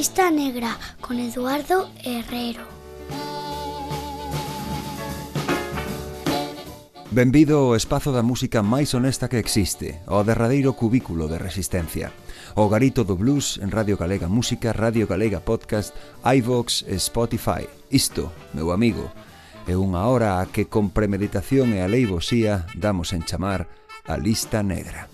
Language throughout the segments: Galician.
Lista Negra con Eduardo Herrero. Benvido ao espazo da música máis honesta que existe, ao derradeiro cubículo de resistencia. O garito do blues en Radio Galega Música, Radio Galega Podcast, iVox e Spotify. Isto, meu amigo, é unha hora a que con premeditación e a lei damos en chamar a Lista Negra.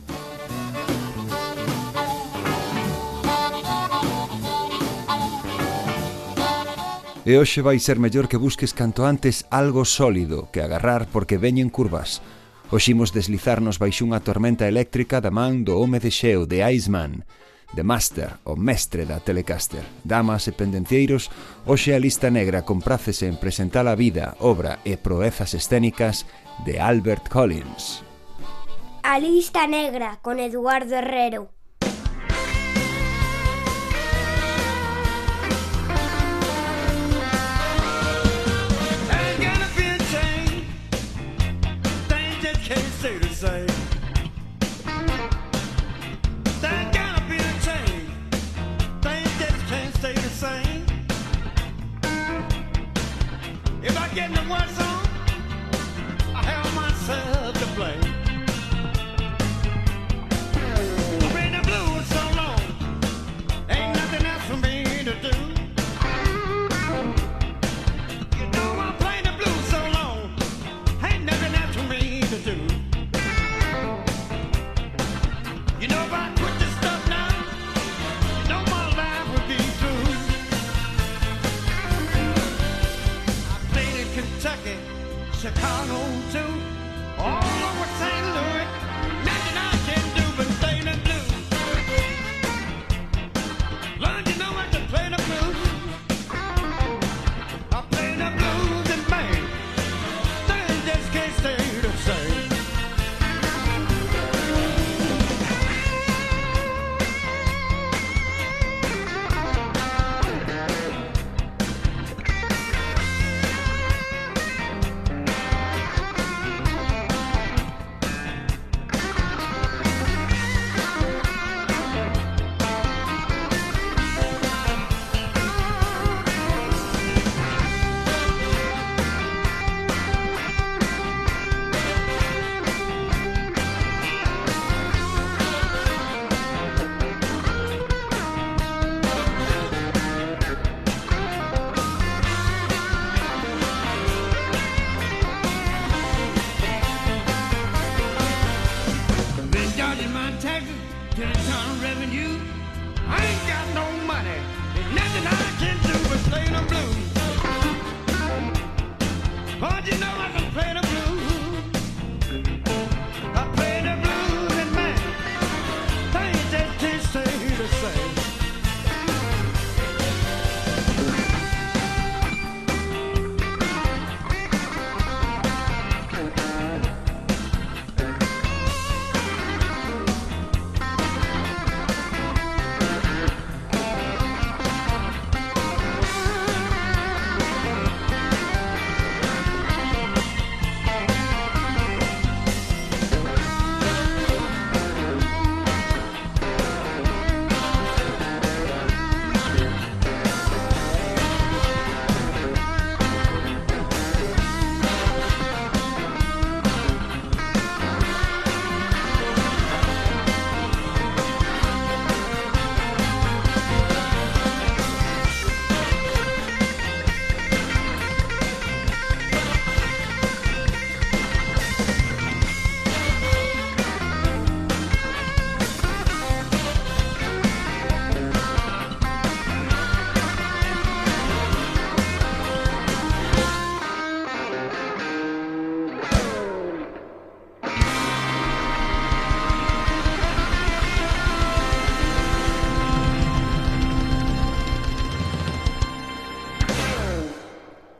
E hoxe vai ser mellor que busques canto antes algo sólido que agarrar porque veñen curvas. Oximos deslizarnos baixo unha tormenta eléctrica da man do home de xeo de Iceman. The Master, o mestre da Telecaster. Damas e pendencieiros, hoxe a lista negra comprácese en presentar a vida, obra e proezas escénicas de Albert Collins. A lista negra con Eduardo Herrero. getting the one.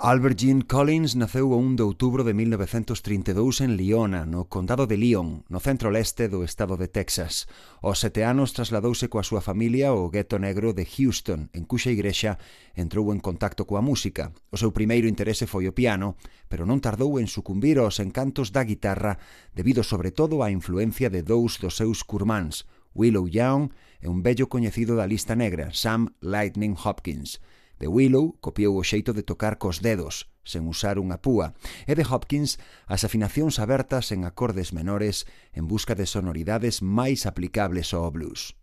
Albert Jean Collins naceu o 1 de outubro de 1932 en Liona, no condado de Lyon, no centro leste do estado de Texas. Aos sete anos trasladouse coa súa familia ao gueto negro de Houston, en cuxa igrexa entrou en contacto coa música. O seu primeiro interese foi o piano, pero non tardou en sucumbir aos encantos da guitarra debido sobre todo á influencia de dous dos seus curmáns, Willow Young e un bello coñecido da lista negra, Sam Lightning Hopkins. De Willow copiou o xeito de tocar cos dedos, sen usar unha púa, e de Hopkins as afinacións abertas en acordes menores en busca de sonoridades máis aplicables ao blues.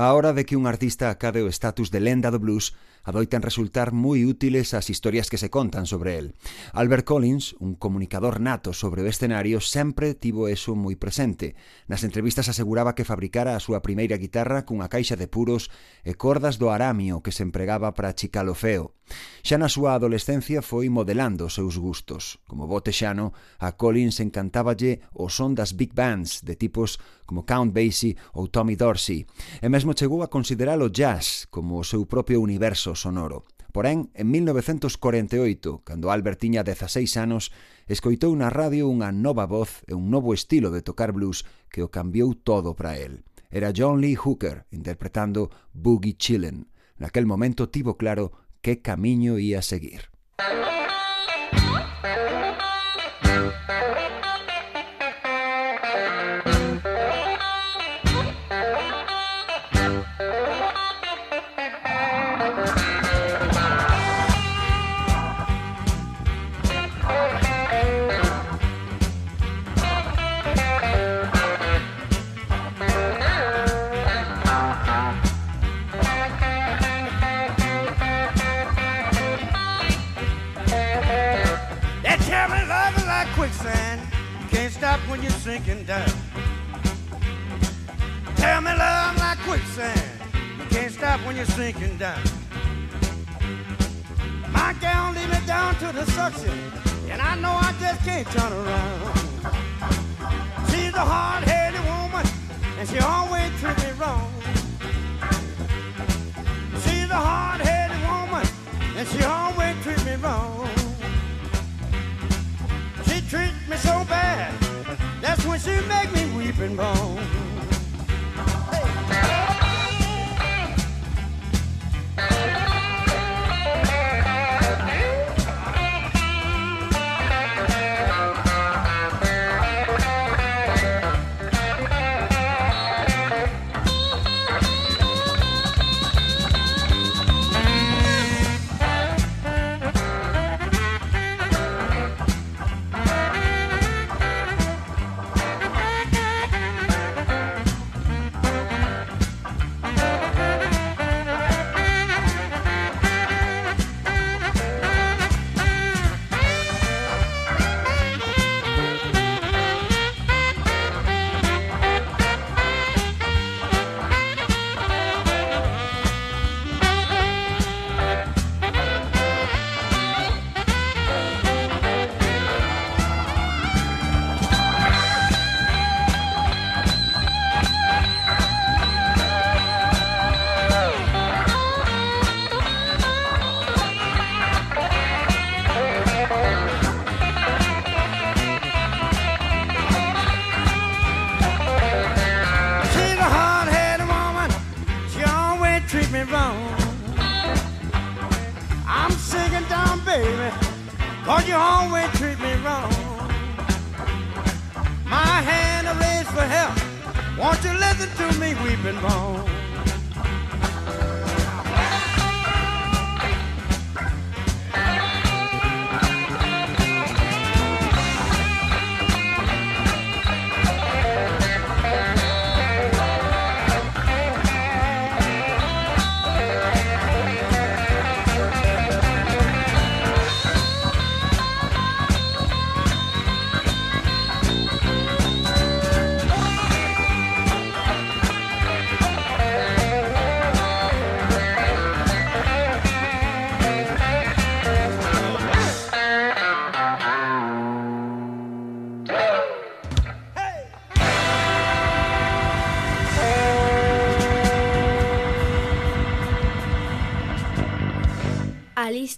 A hora de que un artista acabe o estatus de lenda do blues, adoitan resultar moi útiles as historias que se contan sobre el. Albert Collins, un comunicador nato sobre o escenario, sempre tivo eso moi presente. Nas entrevistas aseguraba que fabricara a súa primeira guitarra cunha caixa de puros e cordas do aramio que se empregaba para achicar o feo. Xa na súa adolescencia foi modelando os seus gustos. Como bote xano, a Collins encantáballe o son das big bands de tipos como Count Basie ou Tommy Dorsey, e mesmo chegou a considerar o jazz como o seu propio universo sonoro. Porén, en 1948, cando Albert tiña 16 anos, escoitou na radio unha nova voz e un novo estilo de tocar blues que o cambiou todo para el. Era John Lee Hooker interpretando Boogie Chillin'. Naquel momento tivo claro qué camino iba a seguir. Sinking down. Tell me love like quicksand. You can't stop when you're sinking down. My gal lead me down to the suction, and I know I just can't turn around. She's a hard-headed woman, and she always treat me wrong. She make me weep and moan.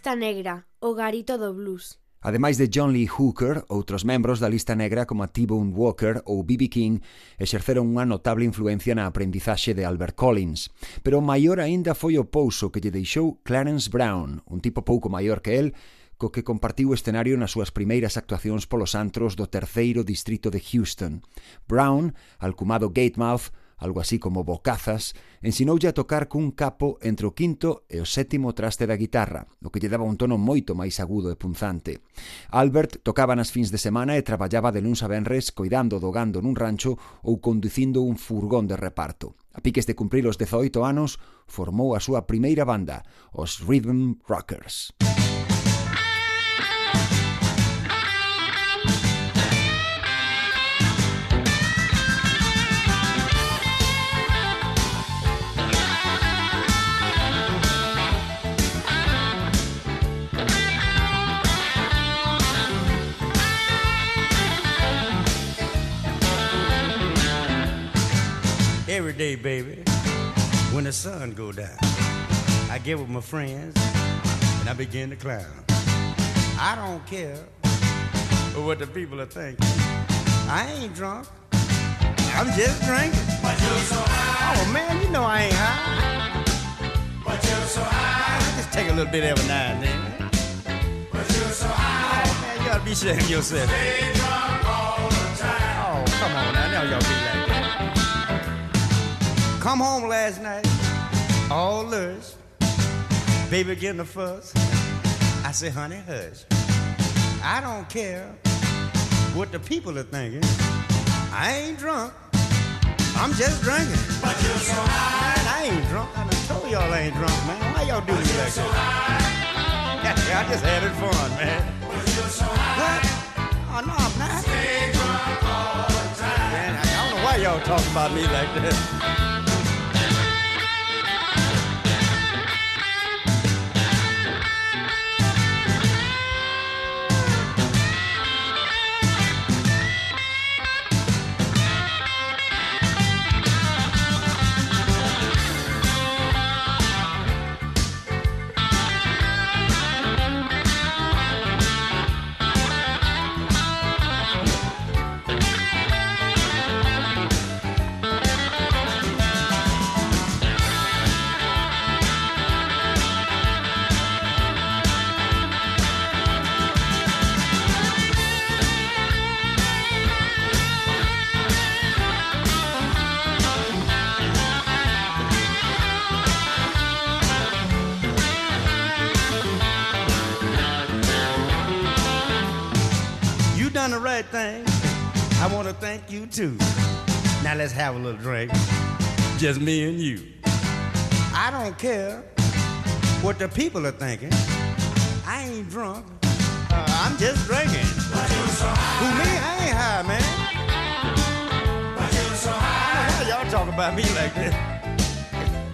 Lista negra, o garito do blues. Ademais de John Lee Hooker, outros membros da lista negra como a T-Bone Walker ou B.B. King exerceron unha notable influencia na aprendizaxe de Albert Collins. Pero maior aínda foi o pouso que lle deixou Clarence Brown, un tipo pouco maior que el, co que compartiu o escenario nas súas primeiras actuacións polos antros do terceiro distrito de Houston. Brown, alcumado Gatemouth, algo así como bocazas, ensinoulle a tocar cun capo entre o quinto e o sétimo traste da guitarra, o que lle daba un tono moito máis agudo e punzante. Albert tocaba nas fins de semana e traballaba de luns a venres coidando do gando nun rancho ou conducindo un furgón de reparto. A piques de cumprir os 18 anos, formou a súa primeira banda, os Rhythm Rockers. Música day, baby, when the sun go down, I get with my friends and I begin to clown. I don't care what the people are thinking. I ain't drunk. I'm just drinking. But you're so high. Oh man, you know I ain't high. But you're so high. Just take a little bit every now and then. But you're so high. Oh man, you ought to be shaming yourself. Stay drunk all the time. Oh, come on now, now y'all be like. Come home last night, all lush. Baby getting a fuss. I say, honey, hush. I don't care what the people are thinking. I ain't drunk. I'm just drinking. But you're so high. Man, I ain't drunk. I done told y'all I ain't drunk, man. Why y'all do me like so that? Yeah, I just had it fun, man. But you're so high. What? Oh, no, I'm not. Stay drunk all the time. Man, I don't know why y'all talk about me like that. I want to thank you too. Now let's have a little drink. Just me and you. I don't care what the people are thinking. I ain't drunk. Uh, I'm just drinking. You so high. Who me? I ain't high, man. But you so high. Y'all talk about me like this.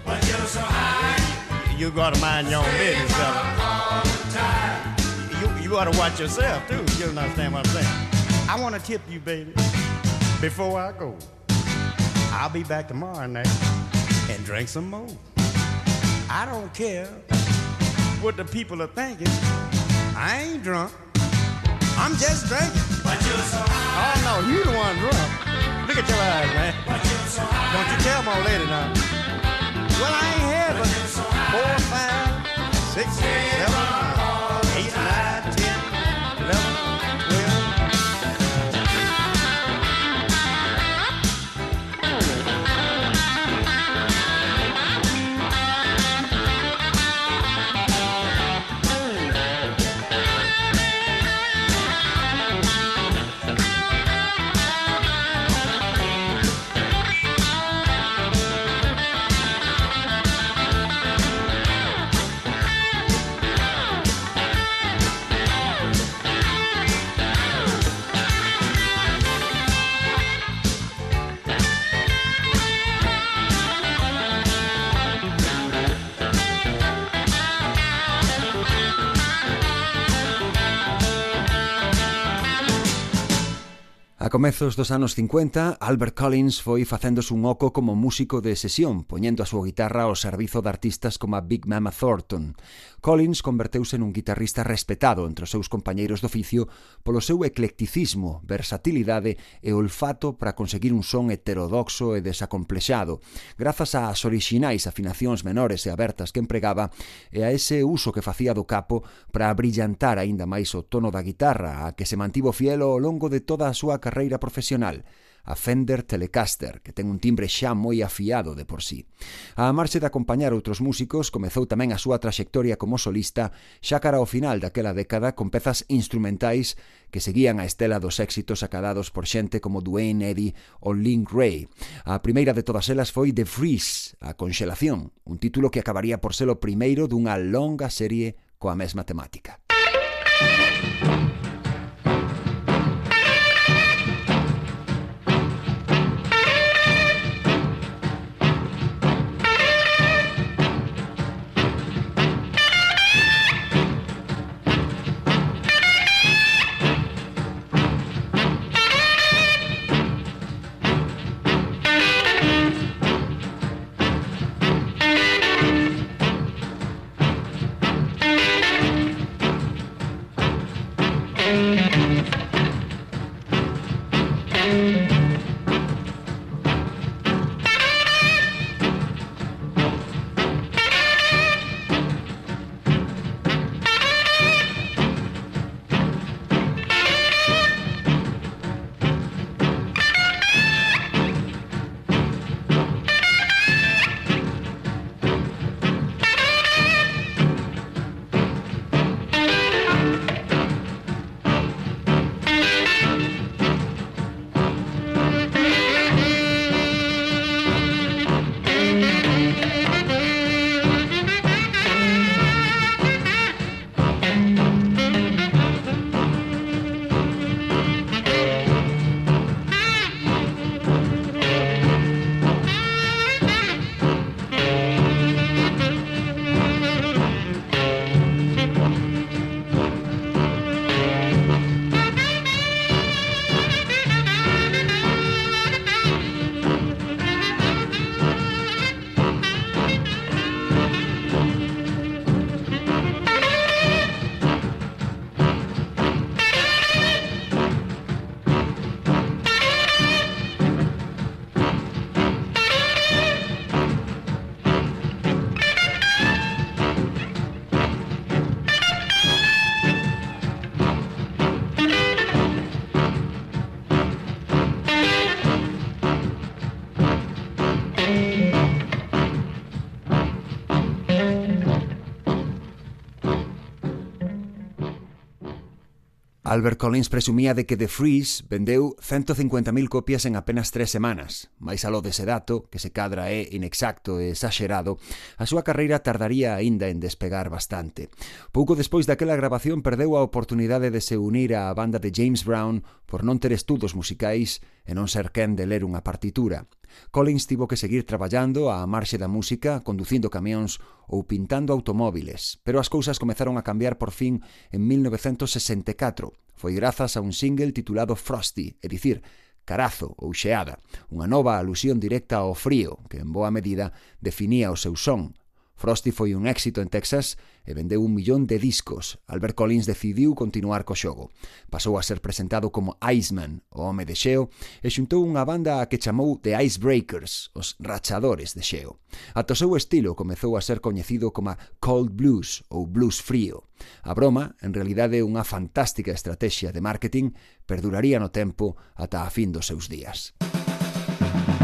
But you so high. You gotta mind your own business, fella. You, you to watch yourself too. You don't understand what I'm saying. I want to tip you, baby, before I go. I'll be back tomorrow night and drink some more. I don't care what the people are thinking. I ain't drunk. I'm just drinking. But you're so high. Oh no, you the one drunk. Look at your eyes, man. But you're so high. Don't you tell my lady now. Well, I ain't had but so four, five, six, seven, A comezos dos anos 50, Albert Collins foi facéndose un oco como músico de sesión, poñendo a súa guitarra ao servizo de artistas como a Big Mama Thornton. Collins converteuse nun guitarrista respetado entre os seus compañeiros de oficio polo seu eclecticismo, versatilidade e olfato para conseguir un son heterodoxo e desacomplexado, grazas ás orixinais afinacións menores e abertas que empregaba e a ese uso que facía do capo para abrillantar aínda máis o tono da guitarra a que se mantivo fiel ao longo de toda a súa carreira profesional a Fender Telecaster, que ten un timbre xa moi afiado de por sí. A marxe de acompañar outros músicos, comezou tamén a súa traxectoria como solista xa cara ao final daquela década con pezas instrumentais que seguían a estela dos éxitos acadados por xente como Duane Eddy ou Link Ray. A primeira de todas elas foi The Freeze, a conxelación, un título que acabaría por ser o primeiro dunha longa serie coa mesma temática. Música Albert Collins presumía de que The Freeze vendeu 150.000 copias en apenas tres semanas, mais alo dese dato, que se cadra é inexacto e exagerado, a súa carreira tardaría aínda en despegar bastante. Pouco despois daquela grabación perdeu a oportunidade de se unir á banda de James Brown por non ter estudos musicais e non ser quen de ler unha partitura. Collins tivo que seguir traballando á marxe da música, conducindo camións ou pintando automóviles, pero as cousas comezaron a cambiar por fin en 1964, Foi grazas a un single titulado Frosty, é dicir, carazo ou xeada, unha nova alusión directa ao frío, que en boa medida definía o seu son, Frosty foi un éxito en Texas e vendeu un millón de discos. Albert Collins decidiu continuar co xogo. Pasou a ser presentado como Iceman, o home de xeo, e xuntou unha banda a que chamou The Icebreakers, os rachadores de xeo. Ata o seu estilo comezou a ser coñecido como Cold Blues ou Blues Frío. A broma, en realidade unha fantástica estrategia de marketing, perduraría no tempo ata a fin dos seus días. Música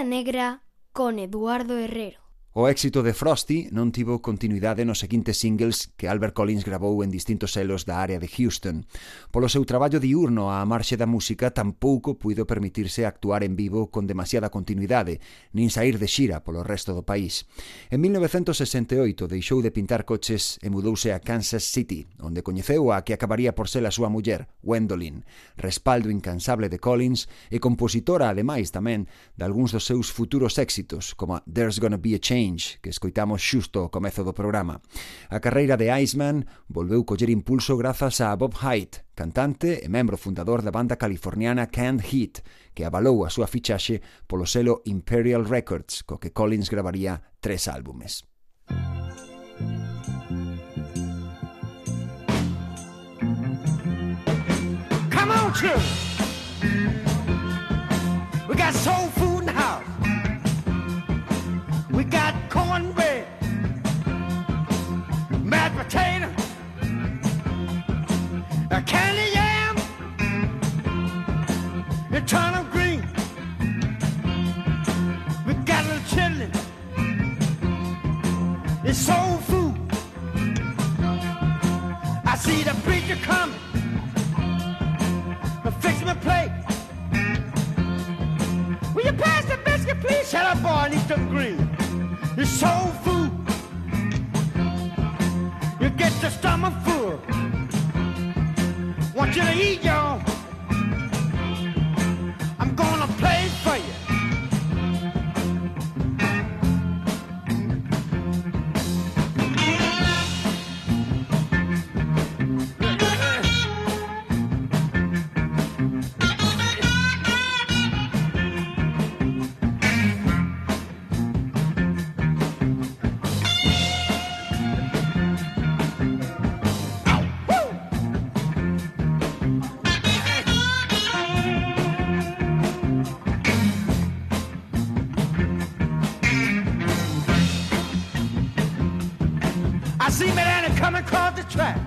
negra con Eduardo Herrero. O éxito de Frosty non tivo continuidade nos seguintes singles que Albert Collins grabou en distintos selos da área de Houston. Polo seu traballo diurno á marxe da música tampouco puido permitirse actuar en vivo con demasiada continuidade, nin sair de xira polo resto do país. En 1968 deixou de pintar coches e mudouse a Kansas City, onde coñeceu a que acabaría por ser a súa muller, Gwendolyn, respaldo incansable de Collins e compositora ademais tamén de algúns dos seus futuros éxitos, como There's Gonna Be a Change Change, que escoitamos xusto ao comezo do programa. A carreira de Iceman volveu coller impulso grazas a Bob Hyde, cantante e membro fundador da banda californiana Canned Heat, que avalou a súa fichaxe polo selo Imperial Records, co que Collins gravaría tres álbumes. Come on, children. We got soul food in the house. Got cornbread, mashed potato, a candy yam, and turnip green. We got a little chili. It's soul food. I see the preacher coming. Fix my plate. Will you pass the biscuit, please? Shut up, boy. I need some green. It's soul food. You get your stomach full. Want you to eat, y'all. I'm gonna play for you. I see Madonna coming across the track.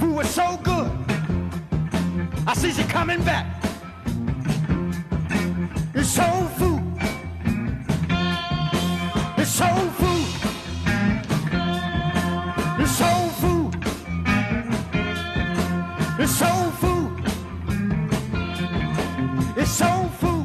Food was so good. I see she coming back. It's so food. It's so food. It's so food. It's so food. It's so food.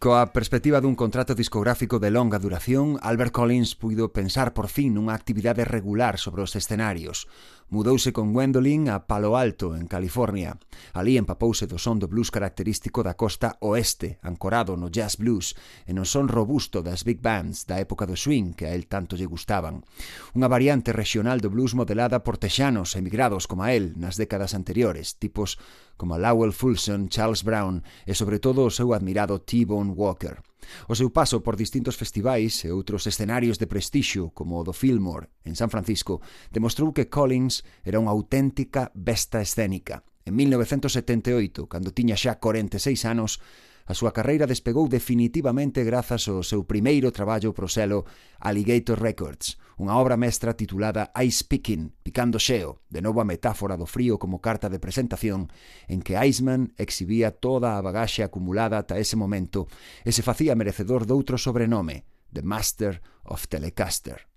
Coa perspectiva dun contrato discográfico de longa duración, Albert Collins puido pensar por fin nunha actividade regular sobre os escenarios, Mudouse con Gwendolyn a Palo Alto, en California. Alí empapouse do son do blues característico da costa oeste, ancorado no jazz blues, e no son robusto das big bands da época do swing que a el tanto lle gustaban. Unha variante regional do blues modelada por texanos emigrados como a el nas décadas anteriores, tipos como Lowell Fulson, Charles Brown e sobre todo o seu admirado T-Bone Walker. O seu paso por distintos festivais e outros escenarios de prestixio, como o do Fillmore, en San Francisco, demostrou que Collins era unha auténtica besta escénica. En 1978, cando tiña xa 46 anos, a súa carreira despegou definitivamente grazas ao seu primeiro traballo pro selo Alligator Records, unha obra mestra titulada Ice Picking, Picando Xeo, de novo a metáfora do frío como carta de presentación, en que Iceman exhibía toda a bagaxe acumulada ata ese momento e se facía merecedor doutro sobrenome, The Master of Telecaster.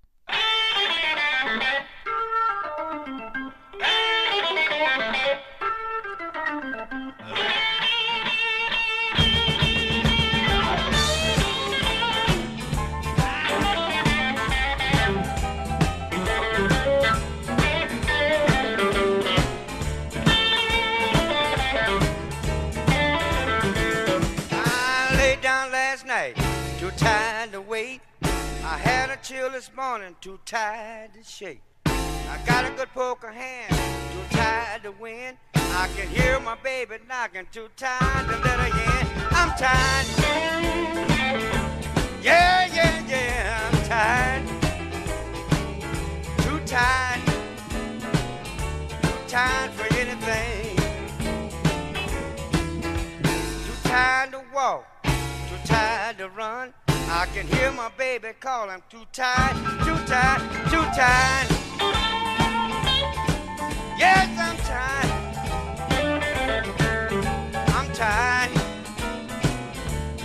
Chill this morning, too tired to shake. I got a good poker hand, too tired to win. I can hear my baby knocking, too tired to let her in. I'm tired. Yeah, yeah, yeah, I'm tired. Too tired. Too tired for anything. Too tired to walk, too tired to run. I can hear my baby calling. Too tired, too tired, too tired. Yes, I'm tired. I'm tired.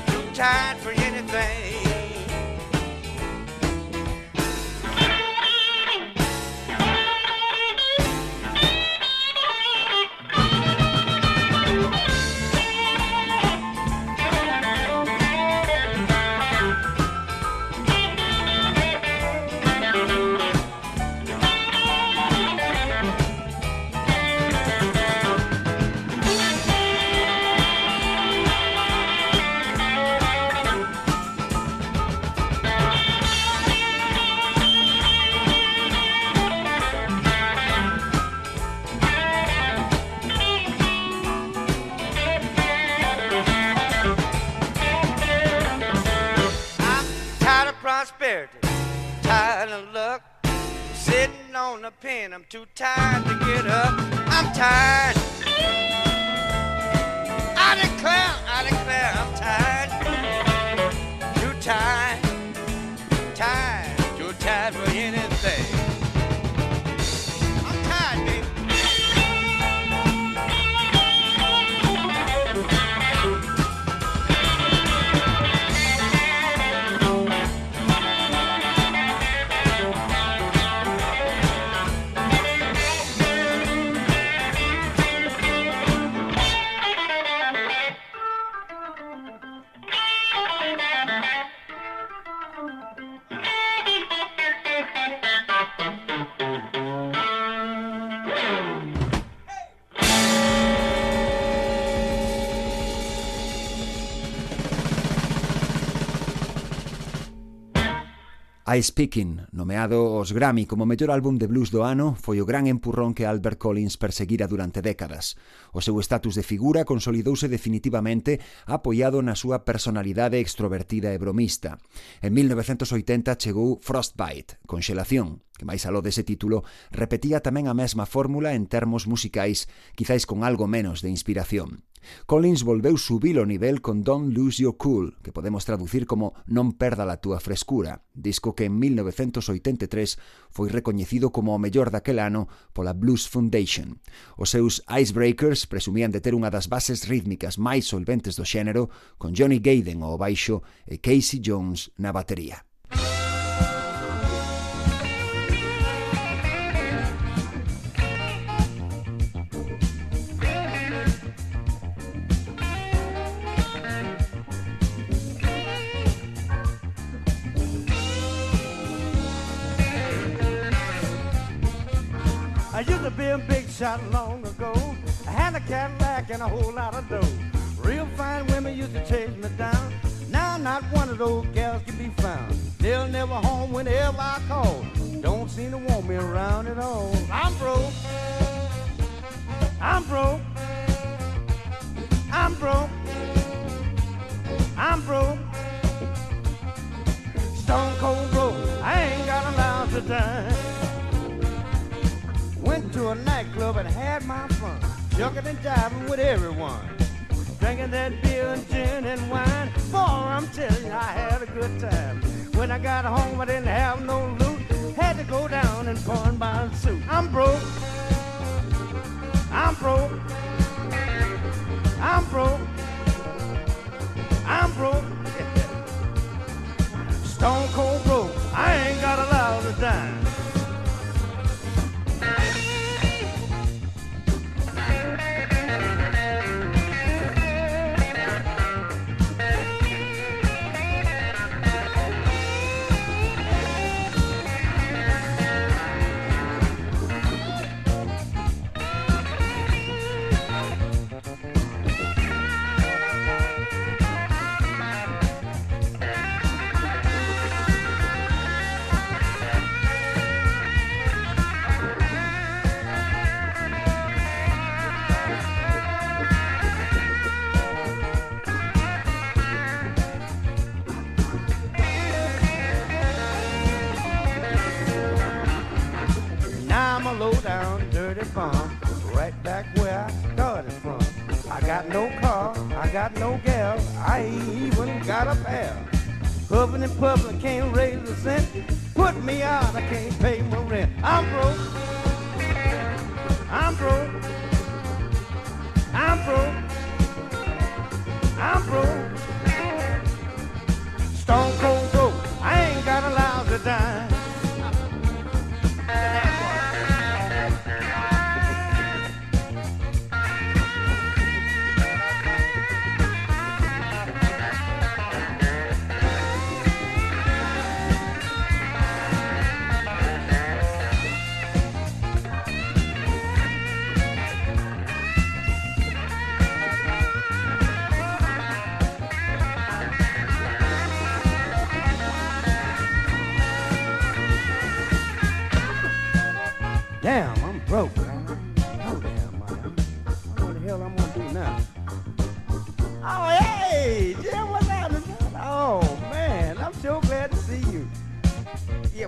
Too tired for anything. Tired of luck. Sitting on the pen, I'm too tired to get up. I'm tired. I declare, I declare, I'm tired. I Speaking, nomeado os Grammy como mellor álbum de blues do ano, foi o gran empurrón que Albert Collins perseguira durante décadas. O seu estatus de figura consolidouse definitivamente apoiado na súa personalidade extrovertida e bromista. En 1980 chegou Frostbite, Conxelación, que máis aló dese título repetía tamén a mesma fórmula en termos musicais, quizáis con algo menos de inspiración. Collins volveu subir o nivel con Don't Lose Your Cool, que podemos traducir como Non perda a túa frescura, disco que en 1983 foi recoñecido como o mellor daquel ano pola Blues Foundation. Os seus Icebreakers presumían de ter unha das bases rítmicas máis solventes do xénero, con Johnny Gaiden ao baixo e Casey Jones na batería. I used to be a big shot long ago. I had a Cadillac and a whole lot of dough. Real fine women used to chase me down. Now not one of those gals can be found. They're never home whenever I call. Don't seem to want me around at all. I'm broke. I'm broke. I'm broke. I'm broke. Stone cold broke. I ain't got a lounge of dime. To a nightclub and had my fun. Jumping and jiving with everyone. Drinking that beer and gin and wine. Boy, I'm telling you, I had a good time. When I got home, I didn't have no loot. Had to go down and pawn my suit. I'm broke. I'm broke. I'm broke. I'm broke. Stone cold broke. I ain't got a lot of dime. Right back where I started from. I got no car, I got no gal, I ain't even got a pair. Hubbing and pubbing, can't raise a cent. Put me out, I can't pay my rent. I'm broke. I'm broke. I'm broke. I'm broke. Stone cold broke. I ain't got a lousy dime.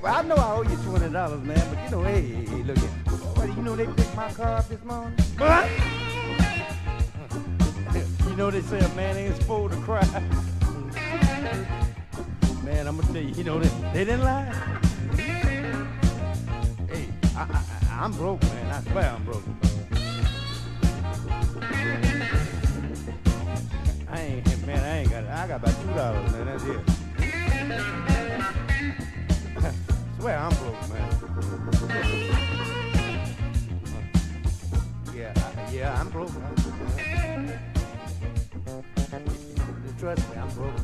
Well, I know I owe you twenty dollars, man, but you know, hey, hey, look here. What, you know they picked my car up this morning? What? you know they say a man ain't supposed to cry. man, I'm gonna tell you, you know they, they didn't lie. Hey, I, I, I'm broke, man. I swear I'm broke. I ain't, man, I ain't got, I got about two dollars, man. That's it. Swear I'm broke, man. Yeah, I, yeah, I'm broke. man. Trust me, I'm broke.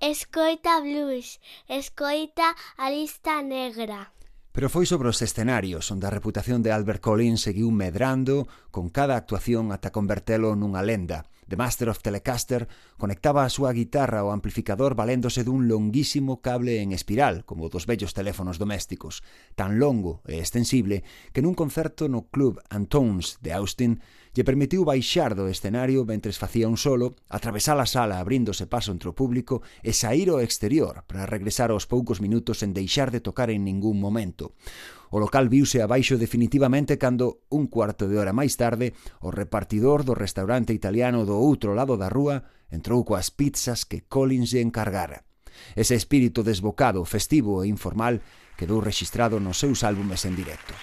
Escoita blues, escoita a lista negra. Pero foi sobre os escenarios onde a reputación de Albert Collins seguiu medrando con cada actuación ata convertelo nunha lenda. The Master of Telecaster conectaba a súa guitarra ao amplificador valéndose dun longuísimo cable en espiral, como dos vellos teléfonos domésticos, tan longo e extensible que nun concerto no Club Antones de Austin lle permitiu baixar do escenario mentres facía un solo, atravesar a sala abríndose paso entre o público e sair ao exterior para regresar aos poucos minutos sen deixar de tocar en ningún momento. O local viuse abaixo definitivamente cando, un cuarto de hora máis tarde, o repartidor do restaurante italiano do outro lado da rúa entrou coas pizzas que Collins lle encargara. Ese espírito desbocado, festivo e informal quedou rexistrado nos seus álbumes en directo.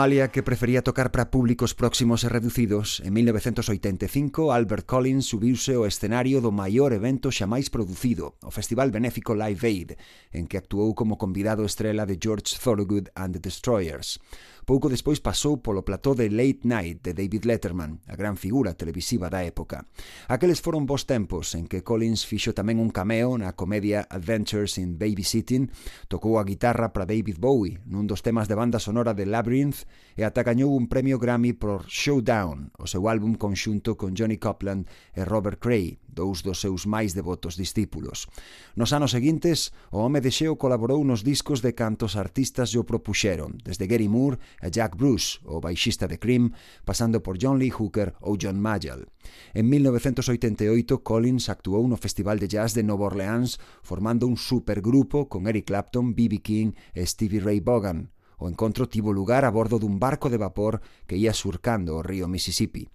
Malia que prefería tocar para públicos próximos e reducidos, en 1985 Albert Collins subiuse ao escenario do maior evento xamais producido, o Festival Benéfico Live Aid, en que actuou como convidado estrela de George Thorogood and the Destroyers pouco despois pasou polo plató de Late Night de David Letterman, a gran figura televisiva da época. Aqueles foron bons tempos en que Collins fixo tamén un cameo na comedia Adventures in Babysitting, tocou a guitarra para David Bowie nun dos temas de banda sonora de Labyrinth e ata gañou un premio Grammy por Showdown, o seu álbum conxunto con Johnny Copland e Robert Cray, dous dos seus máis devotos discípulos. Nos anos seguintes, o home de Xeo colaborou nos discos de cantos artistas o propuxeron, desde Gary Moore a Jack Bruce, o baixista de Cream, pasando por John Lee Hooker ou John Mayall. En 1988, Collins actuou no Festival de Jazz de Nova Orleans formando un supergrupo con Eric Clapton, B.B. King e Stevie Ray Vaughan. O encontro tivo lugar a bordo dun barco de vapor que ía surcando o río Mississippi.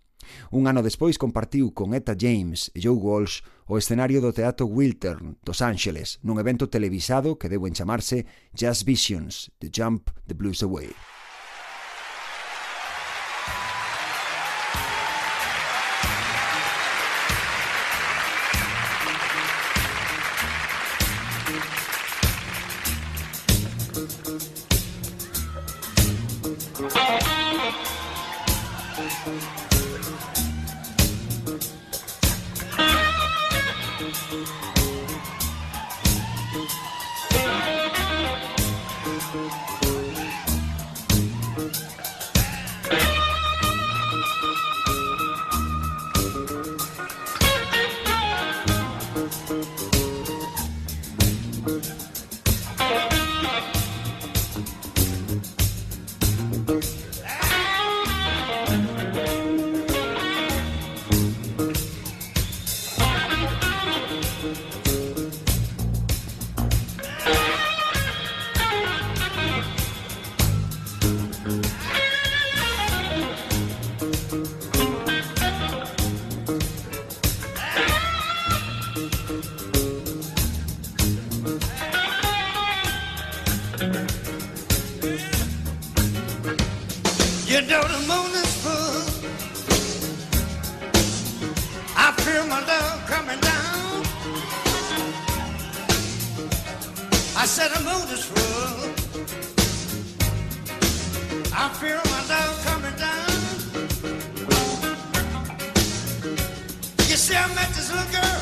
Un ano despois compartiu con Etta James e Joe Walsh o escenario do Teatro Wiltern dos Ángeles nun evento televisado que deu en chamarse Jazz Visions, The Jump, The Blues Away. You know the moon is full. I feel my love coming down. I said the moon is full. I feel my love coming down. You see, I met this little girl.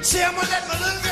See, I'm gonna let my little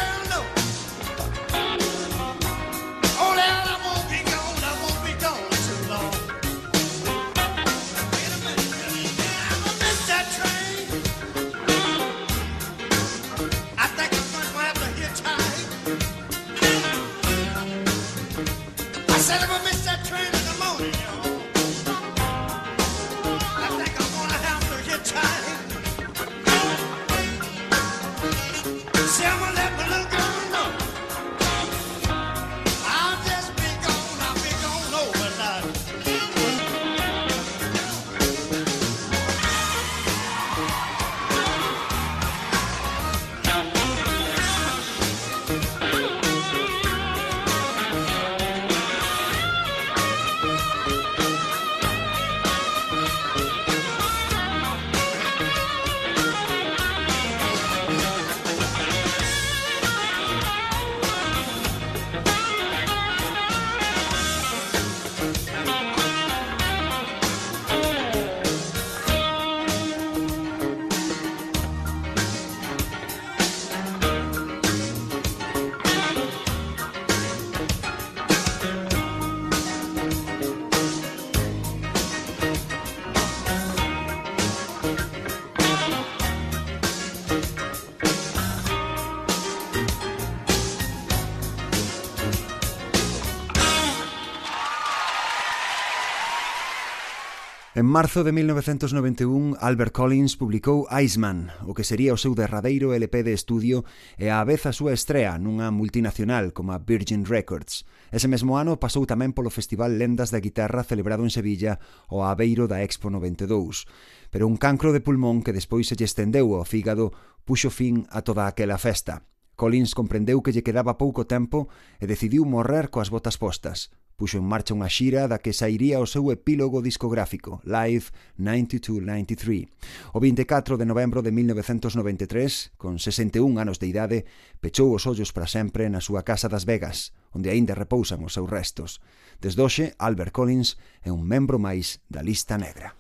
En marzo de 1991, Albert Collins publicou Iceman, o que sería o seu derradeiro LP de estudio e á vez a súa estrea nunha multinacional como a Virgin Records. Ese mesmo ano pasou tamén polo Festival Lendas da Guitarra celebrado en Sevilla o Aveiro da Expo 92, pero un cancro de pulmón que despois se lle estendeu ao fígado puxo fin a toda aquela festa. Collins comprendeu que lle quedaba pouco tempo e decidiu morrer coas botas postas puxo en marcha unha xira da que sairía o seu epílogo discográfico, Live 92-93. O 24 de novembro de 1993, con 61 anos de idade, pechou os ollos para sempre na súa casa das Vegas, onde aínda repousan os seus restos. Desde hoxe, Albert Collins é un membro máis da lista negra.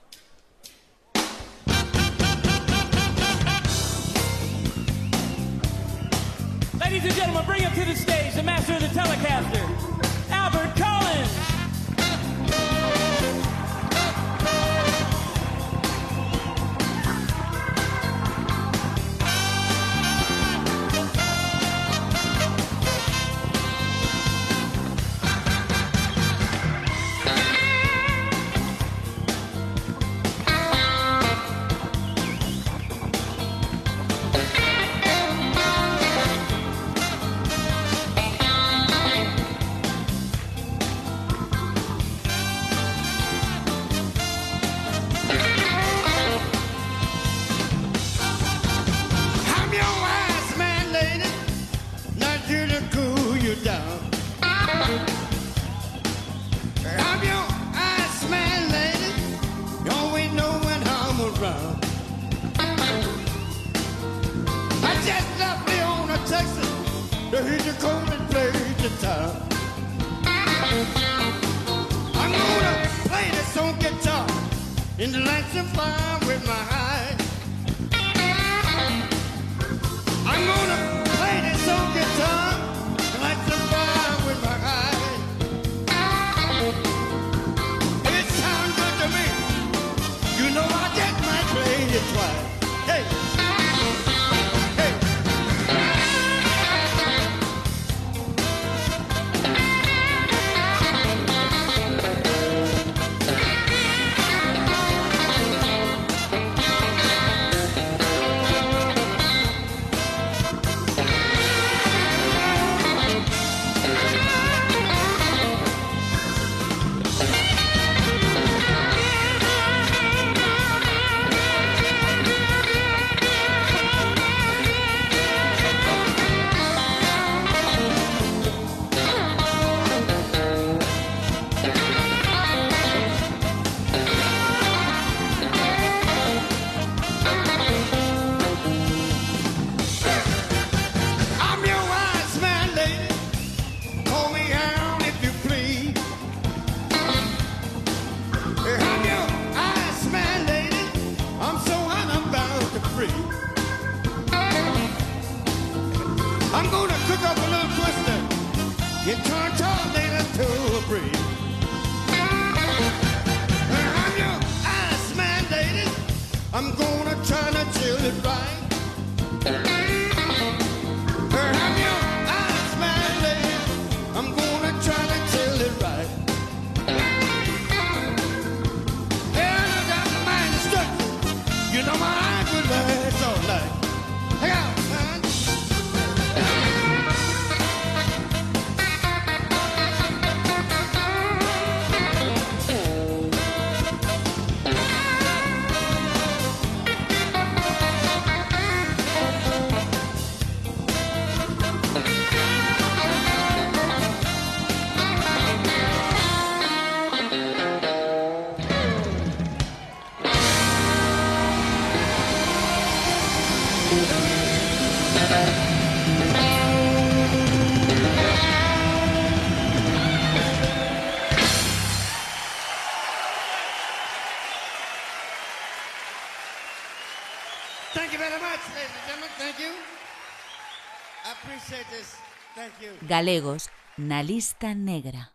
Ladies and gentlemen, bring up to the stage the master of the Telecaster, Albert I'm your wise man, lady, always know when I'm around. I just left Texas, to hear the Coleman play town. I'm gonna play this on guitar in with my eyes. I'm gonna Galegos na lista negra.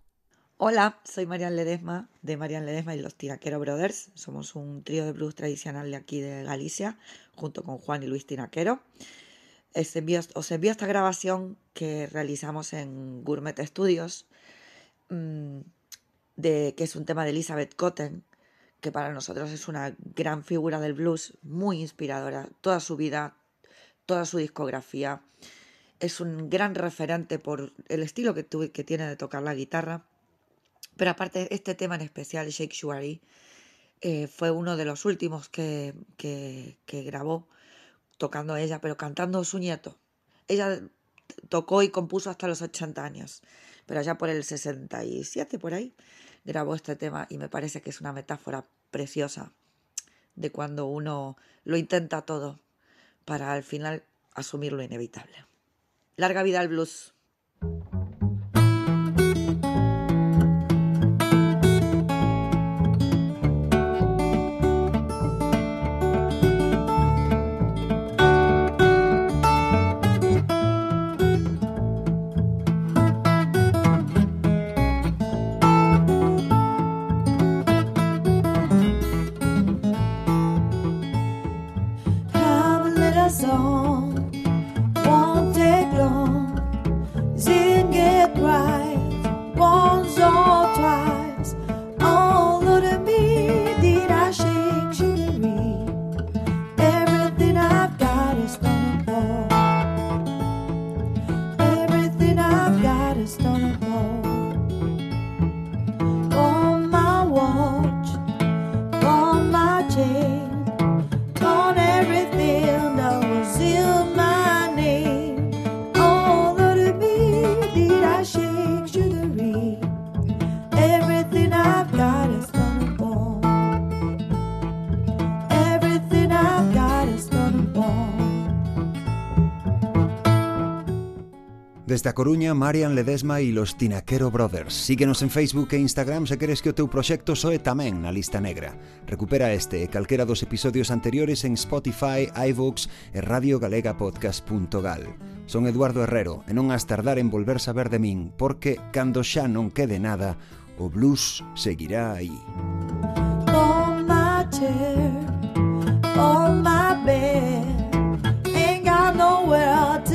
Hola, soy Marian Ledesma de Marian Ledesma y los Tinaquero Brothers. Somos un trío de blues tradicional de aquí de Galicia, junto con Juan y Luis Tinaquero. os envío esta grabación que realizamos en Gourmet Studios, mm, de, que es un tema de Elizabeth Cotten, que para nosotros es una gran figura del blues, muy inspiradora. Toda su vida, toda su discografía. Es un gran referente por el estilo que, que tiene de tocar la guitarra. Pero aparte, este tema en especial, Shake Shuari, eh, fue uno de los últimos que, que, que grabó tocando ella, pero cantando su nieto. Ella tocó y compuso hasta los 80 años, pero allá por el 67, por ahí, grabó este tema y me parece que es una metáfora preciosa de cuando uno lo intenta todo para al final asumir lo inevitable. Larga vida al blues. Desde a Coruña, Marian Ledesma e los Tinaquero Brothers. Síguenos en Facebook e Instagram se queres que o teu proxecto soe tamén na lista negra. Recupera este e calquera dos episodios anteriores en Spotify, iVoox e radiogalegapodcast.gal. Son Eduardo Herrero e non has tardar en volver saber de min, porque cando xa non quede nada, o blues seguirá aí. Oh, my chair, oh, my bed, ain't got nowhere to